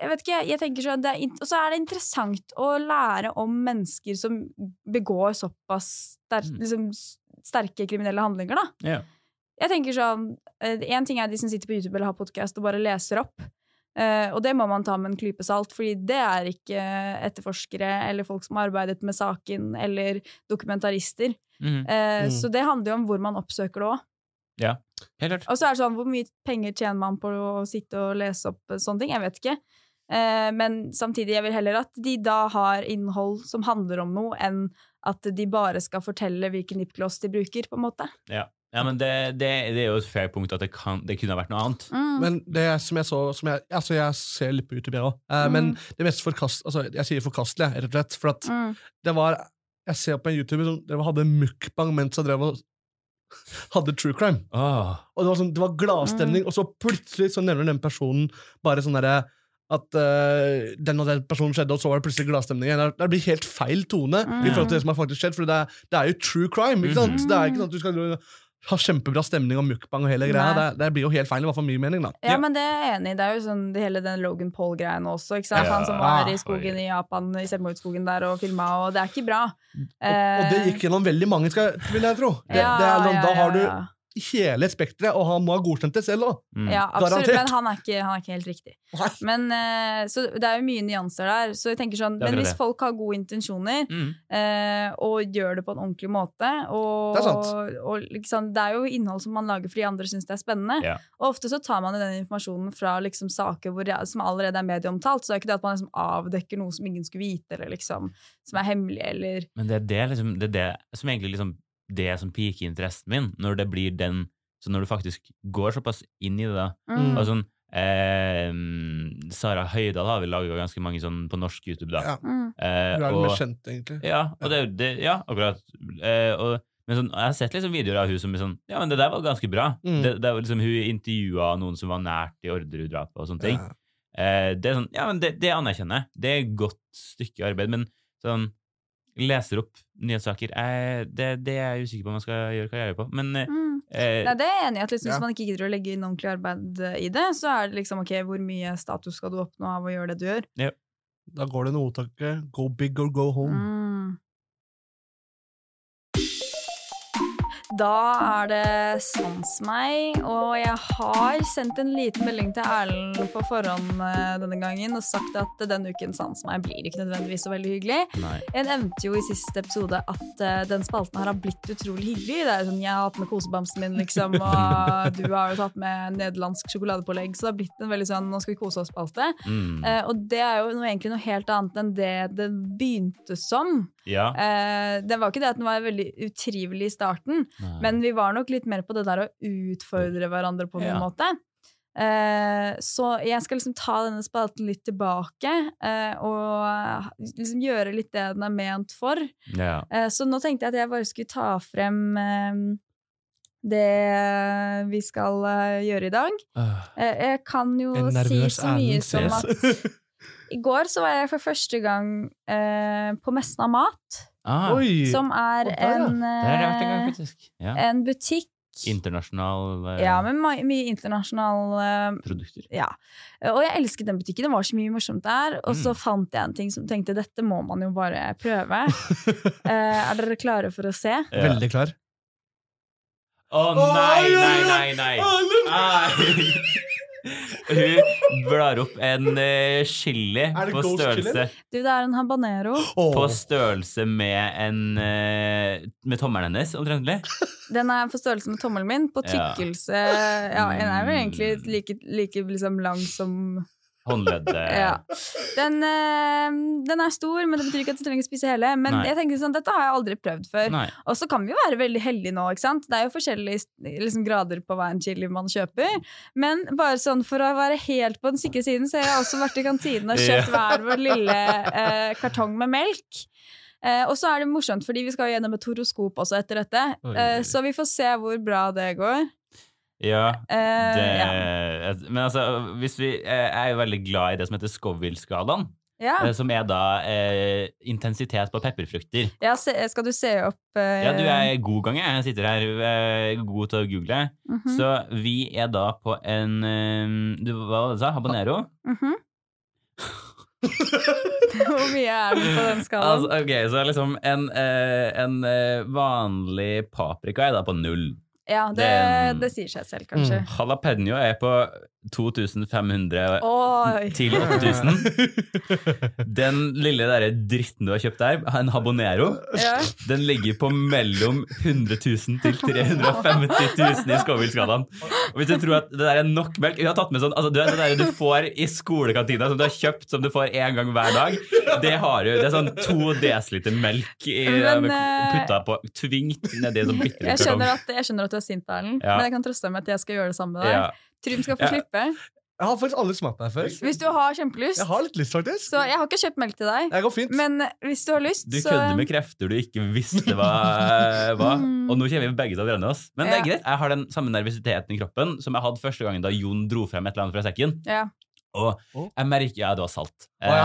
Jeg vet ikke, jeg tenker sånn det er, Og så er det interessant å lære om mennesker som begår såpass ster, Mm. liksom, sterke kriminelle handlinger, da. Yeah. Jeg tenker sånn Én ting er de som sitter på YouTube eller har podkast og bare leser opp. Eh, og det må man ta med en klype salt, fordi det er ikke etterforskere eller folk som har arbeidet med saken, eller dokumentarister. Mm. Eh, Mm. Så det handler jo om hvor man oppsøker det òg. Helt klart. Og så er det sånn, hvor mye penger tjener man på å sitte og lese opp eh, sånne ting? Jeg vet ikke. Eh, men samtidig, jeg vil heller at de da har innhold som handler om noe, enn at de bare skal fortelle hvilken lipgloss de bruker, på en måte. Ja, ja men det, det, det er jo et fair punkt at det, kan, det kunne ha vært noe annet. Mm. Men det som jeg så som jeg, altså jeg ser litt på YouTube, jeg òg. Mm. Men det mest forkast, altså jeg sier forkastelig, rett og slett. For at Mm. det var Jeg ser på en YouTuber som dere hadde mukbang mens han drev og hadde true crime. Åh. Og det var, sånn, det var gladstemning, og så plutselig så nevner den personen bare sånn derre at uh, den og den personen skjedde, og så var det plutselig gladstemning igjen. Det, det blir helt feil tone Mm. i forhold til det som har faktisk skjedd, for det er, det er jo true crime. ikke sant? Mm. Det er ikke sånn at du skal ha kjempebra stemning og mukbang og hele greia. Det, det blir jo helt feil, i hvert fall min mening, da. Ja, Ja. men det er jeg enig i. Det er jo sånn det hele den Logan Paul-greien også. ikke sant? Ja. Han som var Ah, i skogen i Japan, i selvmordsskogen der og filma, og det er ikke bra. Og, og det gikk gjennom veldig mange, skal, vil jeg tro. Det, Ja, det er, sånn, ja, da har du. Hele spekteret, og han må ha godkjent det selv òg. Mm. Ja, absolutt, Garantert. men han er, ikke, han er ikke helt riktig. Men, uh, så det er jo mye nyanser der. Så jeg tenker sånn, Men hvis det. folk har gode intensjoner, Mm. uh, og gjør det på en ordentlig måte og, Det er sant. og liksom, det er jo innhold som man lager fordi andre syns det er spennende. Ja. Og ofte så tar man jo den informasjonen fra liksom, saker hvor, som allerede er medieomtalt. Så det er ikke det at man liksom avdekker noe som ingen skulle vite, eller liksom, som er hemmelig, eller Men det er det, liksom, det, er det som egentlig liksom det som piker interessen min, når det blir den Så når du faktisk går såpass inn i det, da. Mm. Sånn eh, Sara Høydahl har vi laga ganske mange sånn på norsk YouTube, da. Ja, Mm. Eh, du er den og- mest egentlig. Ja, og det, det, ja akkurat. Eh, og, men sånn, jeg har sett liksom videoer av hun som er sånn Ja, men det der var ganske bra. Mm. Det, det var liksom, hun intervjua noen som var nært i Orderud-drapet og sånne ting. Ja. Eh, det er sånn, ja, men det, det anerkjenner jeg. Det er et godt stykke arbeid. Men sånn leser opp nyhetssaker eh, det, det er jeg usikker på om man skal gjøre karriere på. Men eh, Mm. eh, Nei, det er jeg enig i. at liksom, Ja. Hvis man ikke gidder å legge inn ordentlig arbeid eh, i det, så er det liksom ok, hvor mye status skal du oppnå av å gjøre det du gjør? Da går det noe ordtaket 'go big or go home'. Mm. Da er det Sans meg, og jeg har sendt en liten melding til Erlend på forhånd eh, denne gangen og sagt at denne uken Sans meg blir ikke nødvendigvis så veldig hyggelig. nei. Jeg nevnte jo i siste episode at eh, den spalten her har blitt utrolig hyggelig. Det er sånn, Jeg har hatt med kosebamsen min, liksom, og du har jo tatt med nederlandsk sjokoladepålegg, så det har blitt en veldig sånn 'nå skal vi kose oss'-spalte. Mm. Eh, og det er jo noe, egentlig noe helt annet enn det det begynte som. Ja. Eh, det var ikke det at den var veldig utrivelig i starten, Nei. men vi var nok litt mer på det der å utfordre hverandre på Ja. en måte. Eh, så jeg skal liksom ta denne spalten litt tilbake eh, og liksom gjøre litt det den er ment for. ja. Eh, så nå tenkte jeg at jeg bare skulle ta frem det vi skal gjøre i dag. Eh, jeg kan jo si så mye som at i går så var jeg for første gang eh, på Messen av mat, Ah, Oi! som er Og der, en, vært en gang, eh. Ja. en butikk Internasjonal eh, ja, med my mye internasjonale eh, produkter. Ja. Og jeg elsket den butikken. Det var så mye morsomt der. Og så Mm. fant jeg en ting som tenkte dette må man jo bare prøve. Eh, er dere klare for å se? Ja. Veldig klar. Å nei, nei, nei, nei! Ai. Hun blar opp en uh, chili på størrelse, Du, det er en habanero. Oh. på størrelse med en uh, Med tommelen hennes, omtrentlig. Den er på størrelse med tommelen min. På tykkelse Ja, den er vel egentlig like, like liksom lang som Håndleddet. Ja. Den, eh, den er stor, men det betyr ikke at du trenger å spise hele. Men Nei. jeg tenker sånn, dette har jeg aldri prøvd før. Og så kan vi jo være veldig heldige nå, ikke sant? Det er jo forskjellige liksom, grader på hva en chili man kjøper. Men bare sånn for å være helt på den sikre siden, så har jeg også vært i kantinen og kjøpt hver vår lille eh, kartong med melk. Eh, og så er det morsomt, fordi vi skal gjennom et horoskop også etter dette. Eh, så vi får se hvor bra det går. Ja, Eh, det, ja. Men altså, vi Jeg er jo veldig glad i det som heter Scoville-skalaen. Ja. eh, som er da eh, intensitet på pepperfrukter. Ja, se, skal du se opp eh, Ja, du er god gang, jeg. Sitter her eh, god til å google. mhm, Så vi er da på en du, Hva var det du sa? Habanero? mhm. Hvor mye er den på den Altså, ok, så liksom en, en vanlig paprika er da på null. Ja, det, det- det sier seg selv, kanskje. Mm. Jalapeño er på 2500 Oi! til 8000. Den lille der dritten du har kjøpt der, en habanero, Ja. den ligger på mellom 100 000 til 350 000 i Scoville-skalaen. Og hvis du tror at det der er nok melk Vi har tatt med sånn, altså, du det der du får i skolekantina, som du har kjøpt som du får én gang hver dag, det har du. Det er sånn to desiliter melk i, Men, eh, putta på tvingt nedi en sånn bitte liten jeg skjønner at du er sint, Erlend, Ja. men jeg kan trøste deg med at jeg skal gjøre det samme med deg. Ja. Trym skal få slippe. Jeg har faktisk aldri smakt meg før. Hvis du har kjempelyst. Jeg har litt lyst, faktisk. Så jeg har ikke kjøpt melk til deg, Det går fint. men hvis du har lyst, Du så kødder med krefter du ikke visste hva var. Mm. Og nå kommer vi begge til å brenne oss. Men det er Ja. greit. Jeg har den samme nervøsiteten i kroppen som jeg hadde første gangen da Jon dro frem et eller annet fra sekken. Ja. Og jeg merker Ja, det var salt. Oh, ja.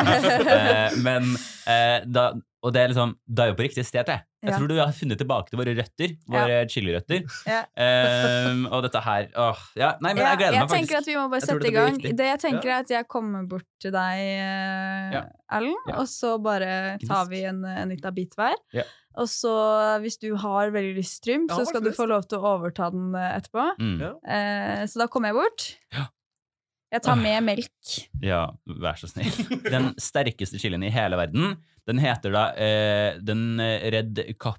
Eh, men eh, da Og det er liksom Da er jo på riktig sted, jeg. Jeg Ja. tror du har funnet tilbake til våre røtter. Våre chilirøtter. Ja. Eh, og dette her Åh, ja, Nei, men Ja, jeg gleder jeg meg faktisk. tenker at vi må bare sette det i gang. Det jeg tenker er at jeg kommer bort til deg, eh, Ja. Erlend, Ja. og så bare tar vi en, en liten bit hver. Ja. Og så, hvis du har veldig lyst, Trym, Jeg så skal du få lov til å overta den eh, etterpå. Mm. Ja. Eh, så da kommer jeg bort. Ja. Jeg tar med melk. Ja, vær så snill. Den sterkeste chilien i hele verden, den heter da eh, Den eh, Red Cap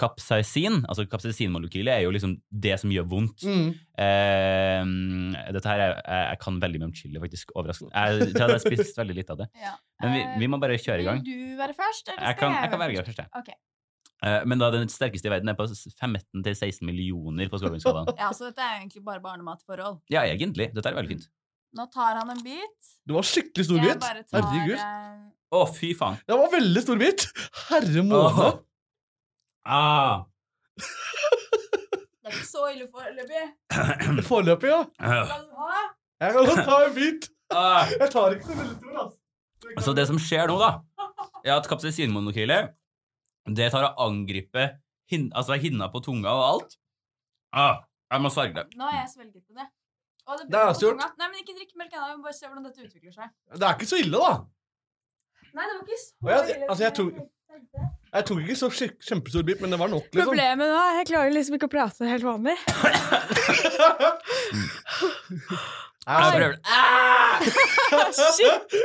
Capsaisin, altså kapsaisinmolekylet, er jo liksom det som gjør vondt. Mm. Eh, dette her er, jeg, jeg kan veldig mye om chili, faktisk. Overraskende. Jeg, jeg har spist veldig litt av det. Men vi, vi må bare kjøre i gang. Vil du være først? eller Jeg kan, jeg kan være først, jeg. Okay. Eh, men da den sterkeste i verden er på 15-16 millioner på Skålvinsskalaen. Ja, så dette er egentlig bare barnematforhold. Ja, egentlig. Dette er veldig fint. Nå tar han en bit. Det var skikkelig stor Jeg bit. tar Herregud. Å, Å, fy faen. Det var veldig stor bit. Herre måne. Oh. Ah. Det er ikke så ille foreløpig. Foreløpig, ja. Skal du ha? Jeg kan godt ta en bit. Ah. Jeg tar ikke så veldig stor, altså. Så det som skjer nå, da, er at kapsaisinmonokylet det tar å angripe hin altså hinna på tunga og alt. Ah, jeg må sverge det. Nå har jeg svelget det. Å, det, er har jeg også gjort. tunga. Nei, men ikke drikk melk ennå. Vi må bare se hvordan dette utvikler seg. Det er ikke så ille, da. Nei, det var ikke så jeg, ille altså, jeg tror- Jeg tok ikke så kjempestor bit, men det var nok, liksom. Problemet nå er jeg klarer liksom ikke å prate helt vanlig. Det. Ah! Shit!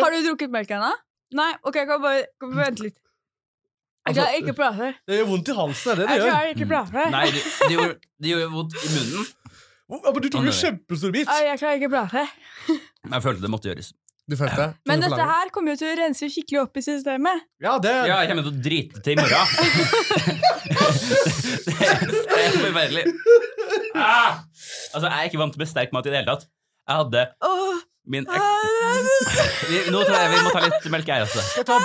Har du drukket melk ennå? Nei? Ok, jeg kan bare, kan bare vente litt. Jeg klarer ikke å prate. Det gjør vondt i halsen, er det det Jeg klarer ikke å prate. Nei, det, det, gjorde, det gjorde vondt i munnen. Men Du tok jo kjempestor bit. Jeg klarer ikke å prate. Jeg følte det måtte gjøres. Du følte det? Men dette her kommer jo til å rense skikkelig opp i systemet. Ja, det Ja, jeg kommer til å drite til i morgen. det er forferdelig. Ah! Altså, jeg er ikke vant til å bli sterk mat i det hele tatt. Jeg hadde min ek... Nå tror jeg vi må ta litt melk altså. Jeg, tar,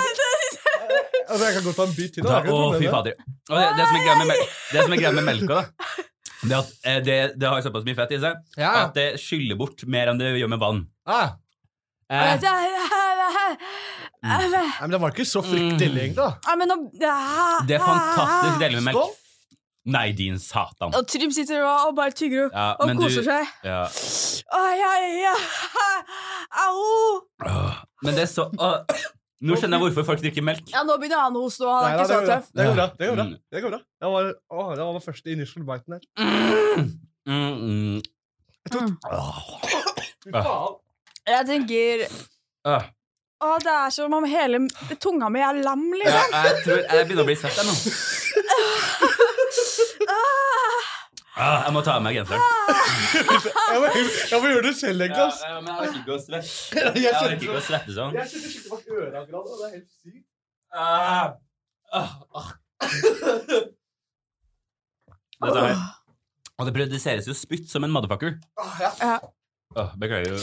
altså, jeg kan godt ta en bit til. Da, Da. er å, fy fader. Det, det som er greia med, melk, det som er greia med melka, da, det, at, eh, det, det har såpass mye fett i seg Ja. at det skyller bort mer enn det gjør med vann. Ah, Eh, nei, men det var ikke så fryktelig ille, egentlig. da. Ja, men nå det er fantastisk deilig med melk. Skål. Nei, din satan. Og Trym sitter og, og bare tygger og, Ja, og men du koser seg. ja. Ai, ai, ai. Au! Åh, Men det er så åh. Nå skjønner jeg hvorfor folk drikker melk. Ja, nå begynner han å hoste, og han er ikke det så går bra. tøff. Det går bra. Det går bra. Mm. Det går bra. Det var, å, det var første initial biten her. Mm, mm. Mm. Fy faen. Jeg tenker Åh. Å, det er som om hele tunga mi er lam, Ja, liksom. jeg tror jeg begynner å bli svett jeg nå. Ah, jeg må ta av meg genseren. Jeg må, jeg må gjøre det selv, egentlig. ass. Ja, men jeg orker ikke å svette. Jeg Jeg orker ikke å svette sånn. Jeg sitter skikkelig bak øra akkurat nå. Det er helt sykt. Ah. Ah, ah. Dette her. Og det produseres jo spytt som en motherfucker. Ah, ja. Ah, beklager.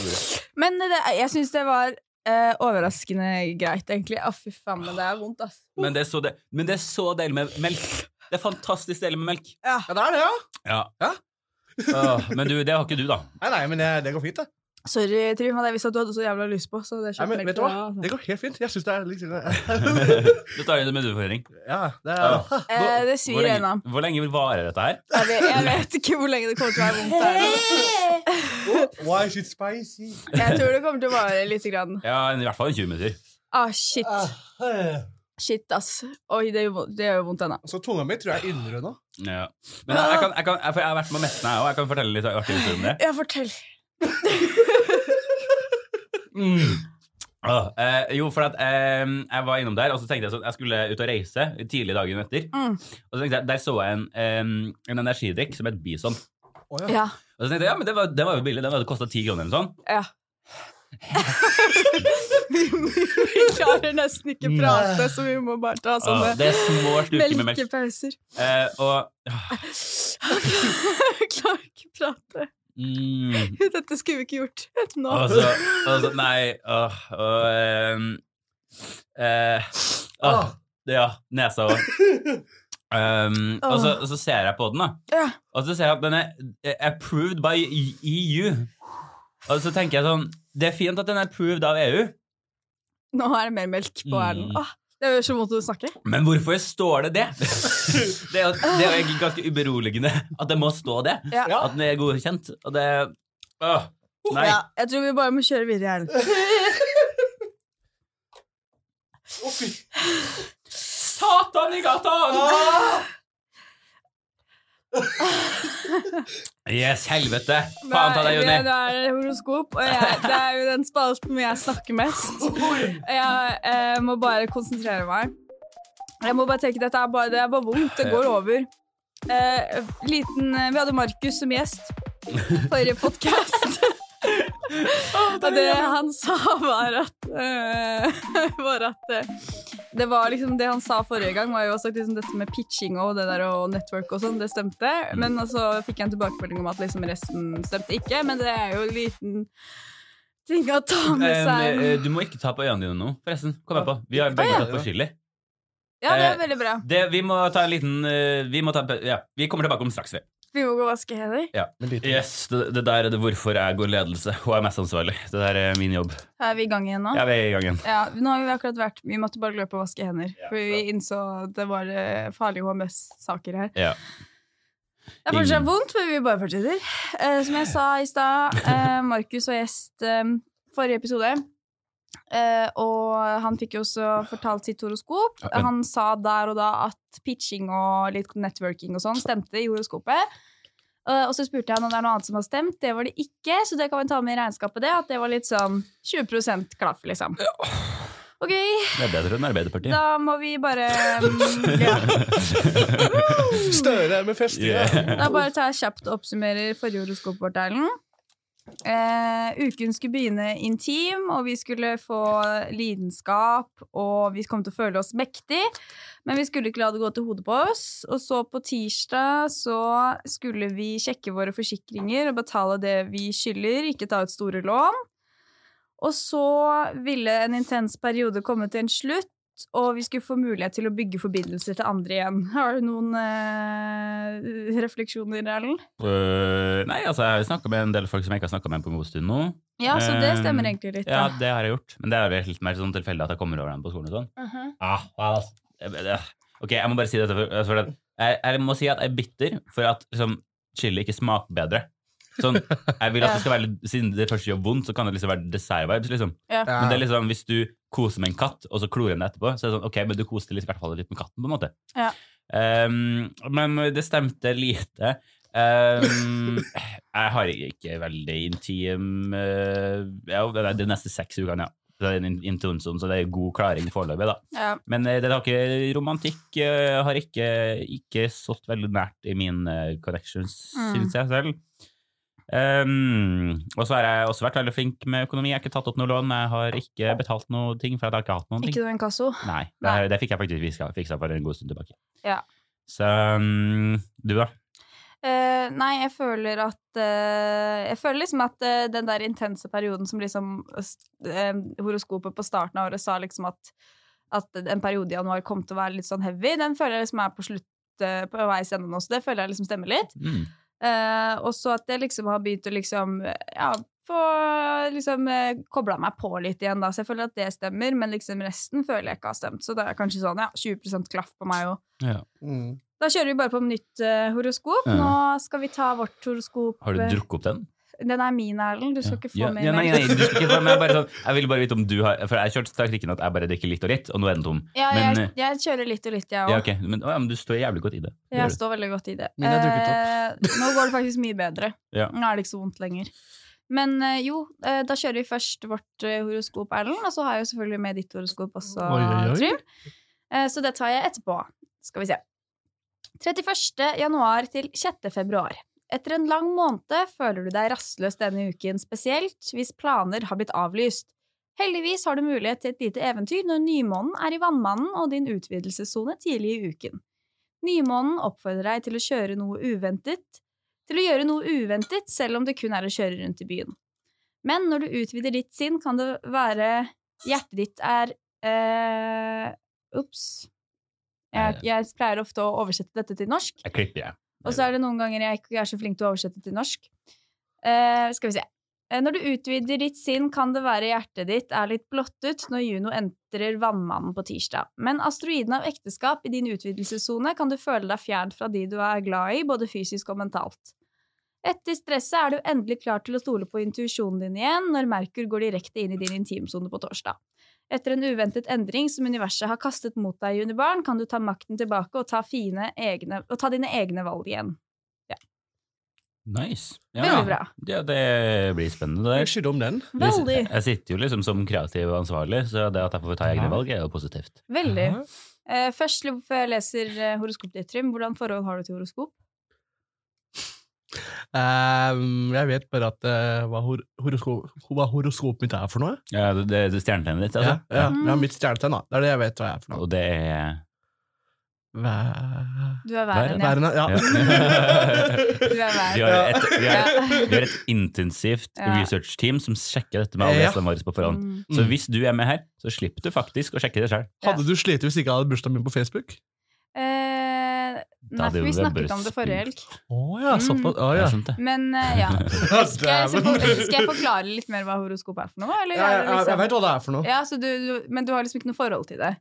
Men det, jeg syns det var eh, overraskende greit, egentlig. Å, fy faen, men det er vondt, ass. Men det er så, de men det er så deilig med melk. Det er fantastisk deilig med melk. ja, det er det, ja. Ja. Ja. Åh, men du, det har ikke du, da. Nei, nei, men det, det går fint, det. Sorry, Trym, men jeg visste at du hadde så jævla lyst på. Så det Nei, men vet du hva? Det går helt fint. Jeg syns det er litt Du tar det med utfordring. Ja, det er Eh, det Hvor svir i øynene. hvor lenge vil vare dette her? Jeg vet, jeg vet ikke hvor lenge det kommer til å være vondt. der. Why is it spicy? Jeg tror det kommer til å vare lite grann. Ja, I hvert fall 20 minutter. Ah, shit. Ah, Shit, ass. Oi, det gjør vondt- jo vondt ennå. Så tunga mi tror jeg er innrønna. Ja. Men jeg, kan, jeg, kan, jeg, har vært med Metten, jeg òg. Jeg kan fortelle litt artig historie om det. Ja, fortell. Åh, eh, jo, for at eh, jeg var innom der, og så tenkte jeg sånn Jeg skulle ut og reise tidlig dagen etter. Mm. Og så tenkte jeg, Der så jeg en, em, en energidrikk som het Bison. Oh, ja. Ja. Og så tenkte jeg ja, men det var, det var jo billig. Den hadde kosta ti kroner eller sånn. ja. vi, vi klarer nesten ikke prate, så vi må bare ta sånne det er små melk. melkepauser. Eh, og Jeg klarer ikke prate. mm, Dette skulle vi ikke gjort nå. Også, også, Nei. Åh, og um, uh, åh, Ja, nesa òg. Um, og, så, og så ser jeg på den, da. Ja. Og så ser jeg at den er eh, approved by EU. Og så tenker jeg sånn Det er fint at den er approved av EU, Nå er det mer melk på verden. Mm. Åh, det gjør så vondt å snakke. men hvorfor står det det? det, er jo, det er jo egentlig ganske uberoligende at det må stå det. Ja. At den er godkjent. Og det øh, Nei. Ja, jeg tror vi bare må kjøre videre her. Å. Satan i gata! Yes, helvete! Faen ta deg, Jonny. det er horoskop, og jeg, det er jo den spalten hvor jeg snakker mest. Jeg jeg må bare konsentrere meg. Jeg må bare tenke dette er bare, det er bare vondt. Det går over. Eh, liten, eh, vi hadde Markus som gjest forrige podkast. Og det han sa, var at, uh, var at eh, det var liksom det han sa forrige gang, var jo også liksom dette med pitching og det der og network og sånn, det stemte. Men så fikk jeg en tilbakemelding om at liksom resten stemte ikke. Men det er jo en liten ting å ta med Um, seg. Um, du må ikke ta på øynene dine nå, forresten. Kom her på. Vi har begge Å, ja. tatt på chili. Ja, det er eh, veldig bra. Det, vi må ta en liten eh, Vi ta Ja, vi kommer tilbake om straks, vi. Vi må gå og vaske hender. Ja. Yes, det, det der er det hvorfor jeg går ledelse og er mest ansvarlig. Det der er min jobb. Er vi i gang igjen nå? Ja, vi er i gang igjen. Ja, nå har vi akkurat vært Vi måtte bare løpe og vaske hender. Ja, For vi innså at det var eh, farlige HMS-saker her. Ja. Det er fortsatt vondt, men vi bare fortsetter. Eh, som jeg sa i stad, eh, Markus og gjest eh, forrige episode. Eh, og han fikk jo også fortalt sitt horoskop. Ja, men- Han sa der og da at pitching og litt networking og sånn stemte i horoskopet. Uh, og så spurte jeg om det er noe annet som har stemt. Det var det ikke, så det kan vi ta med i regnskapet. det, At det var litt sånn 20% klaff, liksom. Ok, Det er bedre enn Arbeiderpartiet. da må vi bare um, ja. Støre med festinga. Yeah. Da bare tar jeg kjapt og oppsummerer forrige horoskop vårt, Erlend. Eh, uken skulle begynne intim, og vi skulle få lidenskap, og vi kom til å føle oss mektig, men vi skulle ikke la det gå til hodet på oss. Og så på tirsdag så skulle vi sjekke våre forsikringer og betale det vi skylder, ikke ta ut store lån. Og så ville en intens periode komme til en slutt, og vi skulle få mulighet til å bygge forbindelser til andre igjen. Har du noen eh, refleksjoner, Erlend? Uh, nei, altså, jeg har snakka med en del folk som jeg ikke har snakka med på en god stund nå. Ja, så det Eh, stemmer egentlig litt. Ja, da. det har jeg gjort. Men det er vel helt mer sånn tilfeldig at jeg kommer over dem på skolen og sånn. Mhm. Ah, well, jeg- jeg- Ok, jeg må bare si dette. For, for at jeg, jeg må si at jeg er bitter for at liksom, chili ikke smaker bedre. Sånn, jeg vil at det skal være Siden det først gjør vondt, så kan det liksom være dessert-vibes. Liksom. Ja. Ja. Men det er liksom, hvis du koser med en katt, og så klorer den etterpå, så er det sånn, ok, men du koste litt, i hvert fall litt med katten, på en måte. Ja. Um, men det stemte lite. Um, jeg har ikke veldig intim uh, ja, det er de neste seks ukene, ja. Det er en intim så det er god klaring foreløpig. Ja. Men eh, det har ikke romantikk eh, har ikke, ikke stått veldig nært i mine connections, Mm. syns jeg selv. Um, og så har jeg også vært veldig flink med økonomi. Jeg har ikke tatt opp noe lån, jeg har ikke betalt noe ting, for jeg har ikke hatt noen ting. Ikke noe inkasso? Nei, det, Nei. det fikk jeg faktisk fiksa, for en god stund tilbake. Ja. Så um, du, da? Uh, nei, jeg føler at uh, Jeg føler liksom at uh, den der intense perioden som liksom eh, Horoskopet på starten av året sa liksom at, at en periode i januar kom til å være litt sånn heavy, den føler jeg liksom er på slutt på veis ende nå, så det føler jeg liksom stemmer litt. Mm. Eh, og så at jeg liksom har begynt å liksom ja, få liksom eh, kobla meg på litt igjen, da. Så jeg føler at det stemmer, men liksom resten føler jeg ikke har stemt. Så det er kanskje sånn, ja, 20% klaff på meg òg. Ja. Mm. Da kjører vi bare på nytt uh, horoskop. Ja. Nå skal vi ta vårt horoskop. Har du drukket opp den? Den er min, Erlend. Du skal ikke få ja. mer. ja, nei, nei, du skal ikke få mer. sånn, jeg ville bare vite om du har For jeg kjørte taktikken at jeg bare drikker litt og litt, og nå er den tom. Ja, Men, jeg, jeg kjører litt og litt, jeg òg. Ja, ok, men, å, ja, men du står jævlig godt i det. Gjør Jeg du. står veldig godt i det. Men jeg drukket Eh, nå går det faktisk mye bedre. Ja. Nå er det ikke så vondt lenger. Men eh, jo, eh, da kjører vi først vårt eh, horoskop, Erlend. Og så har jeg jo selvfølgelig med ditt horoskop også, Oi, oi, oi. Trym. Eh, så det tar jeg etterpå. Skal vi se. 31. januar til 6. februar. Etter en lang måned føler du deg rastløs denne uken, spesielt hvis planer har blitt avlyst. Heldigvis har du mulighet til et lite eventyr når nymånen er i Vannmannen og din utvidelsessone tidlig i uken. Nymånen oppfordrer deg til å kjøre noe uventet, til å gjøre noe uventet selv om det kun er å kjøre rundt i byen. Men når du utvider ditt sinn, kan det være hjertet ditt er Ops. Ops. Jeg, jeg pleier ofte å oversette dette til norsk. Jeg klipper, jeg. Og så er det noen ganger jeg ikke er så flink til å oversette til norsk. Uh, skal vi se. Eh, Når du utvider ditt sinn, kan det være hjertet ditt er litt blottet når Juno entrer Vannmannen på tirsdag. Men asteroiden av ekteskap i din utvidelsessone kan du føle deg fjernt fra de du er glad i, både fysisk og mentalt. Etter stresset er du endelig klar til å stole på intuisjonen din igjen når Merkur går direkte inn i din intimsone på torsdag. Etter en uventet endring som universet har kastet mot deg, Junibarn, kan du ta makten tilbake og ta, fine egne, og ta dine egne valg igjen. Nice. Ja. Veldig bra. Ja, det blir spennende. Det skylder om den. Veldig. Jeg sitter jo liksom som kreativ og ansvarlig, så det at jeg får ta egne Ja. valg, er jo positivt. Veldig. Uh -huh. først, før jeg leser eh, horoskopet ditt, Trym, hvordan forhold har du til horoskop? Ehm, jeg vet bare at uh, hva, hor horoskop, hva horoskopet mitt er for noe. Ja, det, det, det stjernetegnet ditt, altså. Ja, ja, ja, mitt stjernetegn, da. Det er det jeg vet hva jeg er for noe. Og det er Væ- Du er væren, ja. Væren, ja. Ja. Du er Vi har et, vi har, vi har et intensivt Ja. research-team som sjekker dette med alle Ja. våre på forhånd. Mm. Så Mm. hvis du er med her, så slipper du faktisk å sjekke det sjøl. Hadde du slitt hvis ikke jeg hadde bursdagen min på Facebook? Nei, for vi snakket om det forrige helg. Å ja, Mm. såpass. Ja. Men uh, ja. Skal jeg, skal jeg forklare litt mer hva horoskop er for noe? Eller Ja, jeg, jeg, liksom- jeg vet hva det er for noe. Ja, så du, du, men du har liksom ikke noe forhold til det?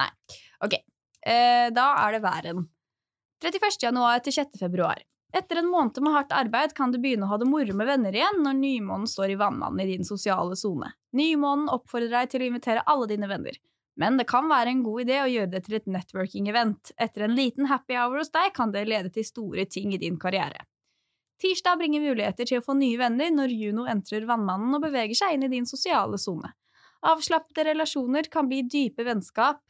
Nei. Ok, Uh, da er det væren. 31. januar til 6. februar. Etter en måned med hardt arbeid kan du begynne å ha det moro med venner igjen når nymånen står i vannmannen i din sosiale sone. Nymånen oppfordrer deg til å invitere alle dine venner. Men det kan være en god idé å gjøre det til et networking-event. Etter en liten happy hour hos deg kan det lede til store ting i din karriere. Tirsdag bringer muligheter til å få nye venner når Juno entrer vannmannen og beveger seg inn i din sosiale sone. Avslappede relasjoner kan bli dype vennskap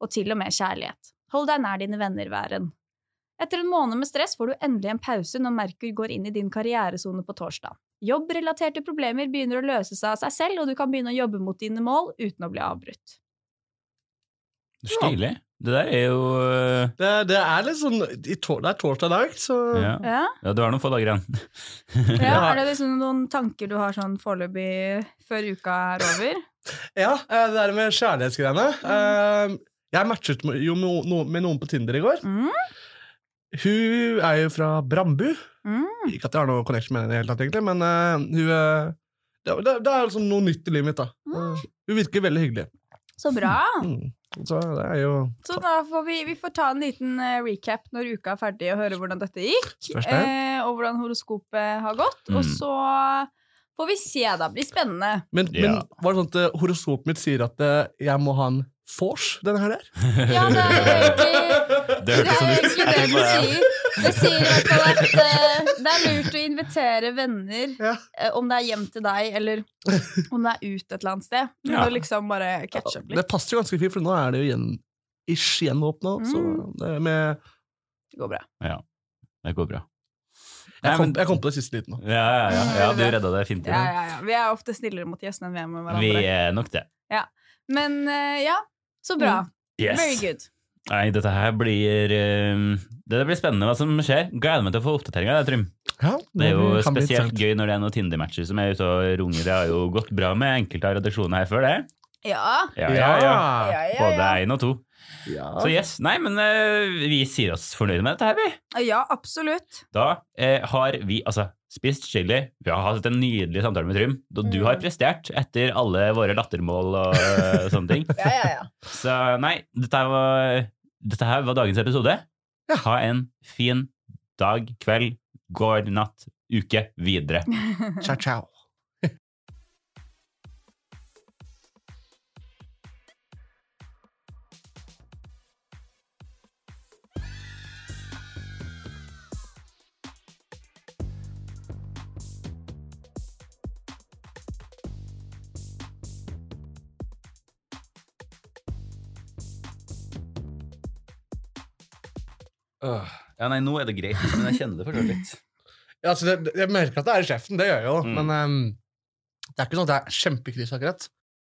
og til og med kjærlighet. Hold deg nær dine venner, væren. Etter en måned med stress får du endelig en pause når Merkur går inn i din karrieresone på torsdag. Jobbrelaterte problemer begynner å løse seg av seg selv, og du kan begynne å jobbe mot dine mål uten å bli avbrutt. Stilig. Det der er jo øh, Det, det er litt sånn Det er torsdag i dag, så ja. Ja, ja, du har noen få dager igjen. ja Er det liksom noen tanker du har sånn foreløpig før uka er over? Ja, eh, det der med kjærlighetsgreiene. Eh, Jeg matchet med- jo med no- med noen på Tinder i går. Mm, Hun er jo fra Brambu. mm. Ikke at jeg har noe connection med henne, helt, egentlig, men uh, hun eh, det, det, det er liksom noe nytt i livet mitt. da. Eh, Hun virker veldig hyggelig. Så bra. Mm. Så det er jo Så da får vi, vi får ta en liten eh, recap når uka er ferdig, og høre hvordan dette gikk. Det. Eh, og hvordan horoskopet har gått. Og Mm. så får vi se, da. Blir spennende. Men, Ja. men var det sånn at eh, horoskopet mitt sier at eh, jeg må ha en vors denne her? der? Ja, det er egentlig Det er egentlig det det du sier. Det sier i hvert fall at eh, det er lurt å invitere venner, Ja. eh, om det er hjem til deg, eller om det er ut et eller annet sted. Ja. å liksom bare catche up Det passer jo ganske fint, for nå er det jo igjen ish gjenåpna. Så Mm. det med Det går bra. Det går bra. jeg, kom, men- jeg kom på det siste litt nå. Ja, ja, ja, ja, du redda det fint. Ja, ja, ja. Vi er ofte snillere mot gjestene enn vi er med Vi hverandre. er nok det. Men eh, ja, så bra. Yes. Very good. Nei, dette her blir eh, Det blir spennende hva som skjer. Gleder meg til å få oppdateringa. Ja, Det er jo spesielt gøy når det er noen Tinder-matcher som er ute og runger. Det har jo gått bra med enkelte av redaksjonene her før det. Ja. Ja, ja, ja. Ja, Både én og to. Ja. Så yes, nei, men uh, vi sier oss fornøyde med dette her, vi. ja, absolutt. Da uh, har vi altså spist chili, vi har hatt en nydelig samtale med Trym, og du Mm. har prestert etter alle våre lattermål og uh, sånne ting. Ja, ja, ja. Så nei, dette, her var, dette her var dagens episode. Ha en fin dag, kveld, går, natt, uke videre. Ciao, ciao. Ja, nei, nå er det greit, men jeg kjenner det fortsatt litt. Ja, altså, det, jeg merker at det er i kjeften, det gjør jeg jo, Mm. men um, det er ikke sånn at det er kjempekrise, akkurat.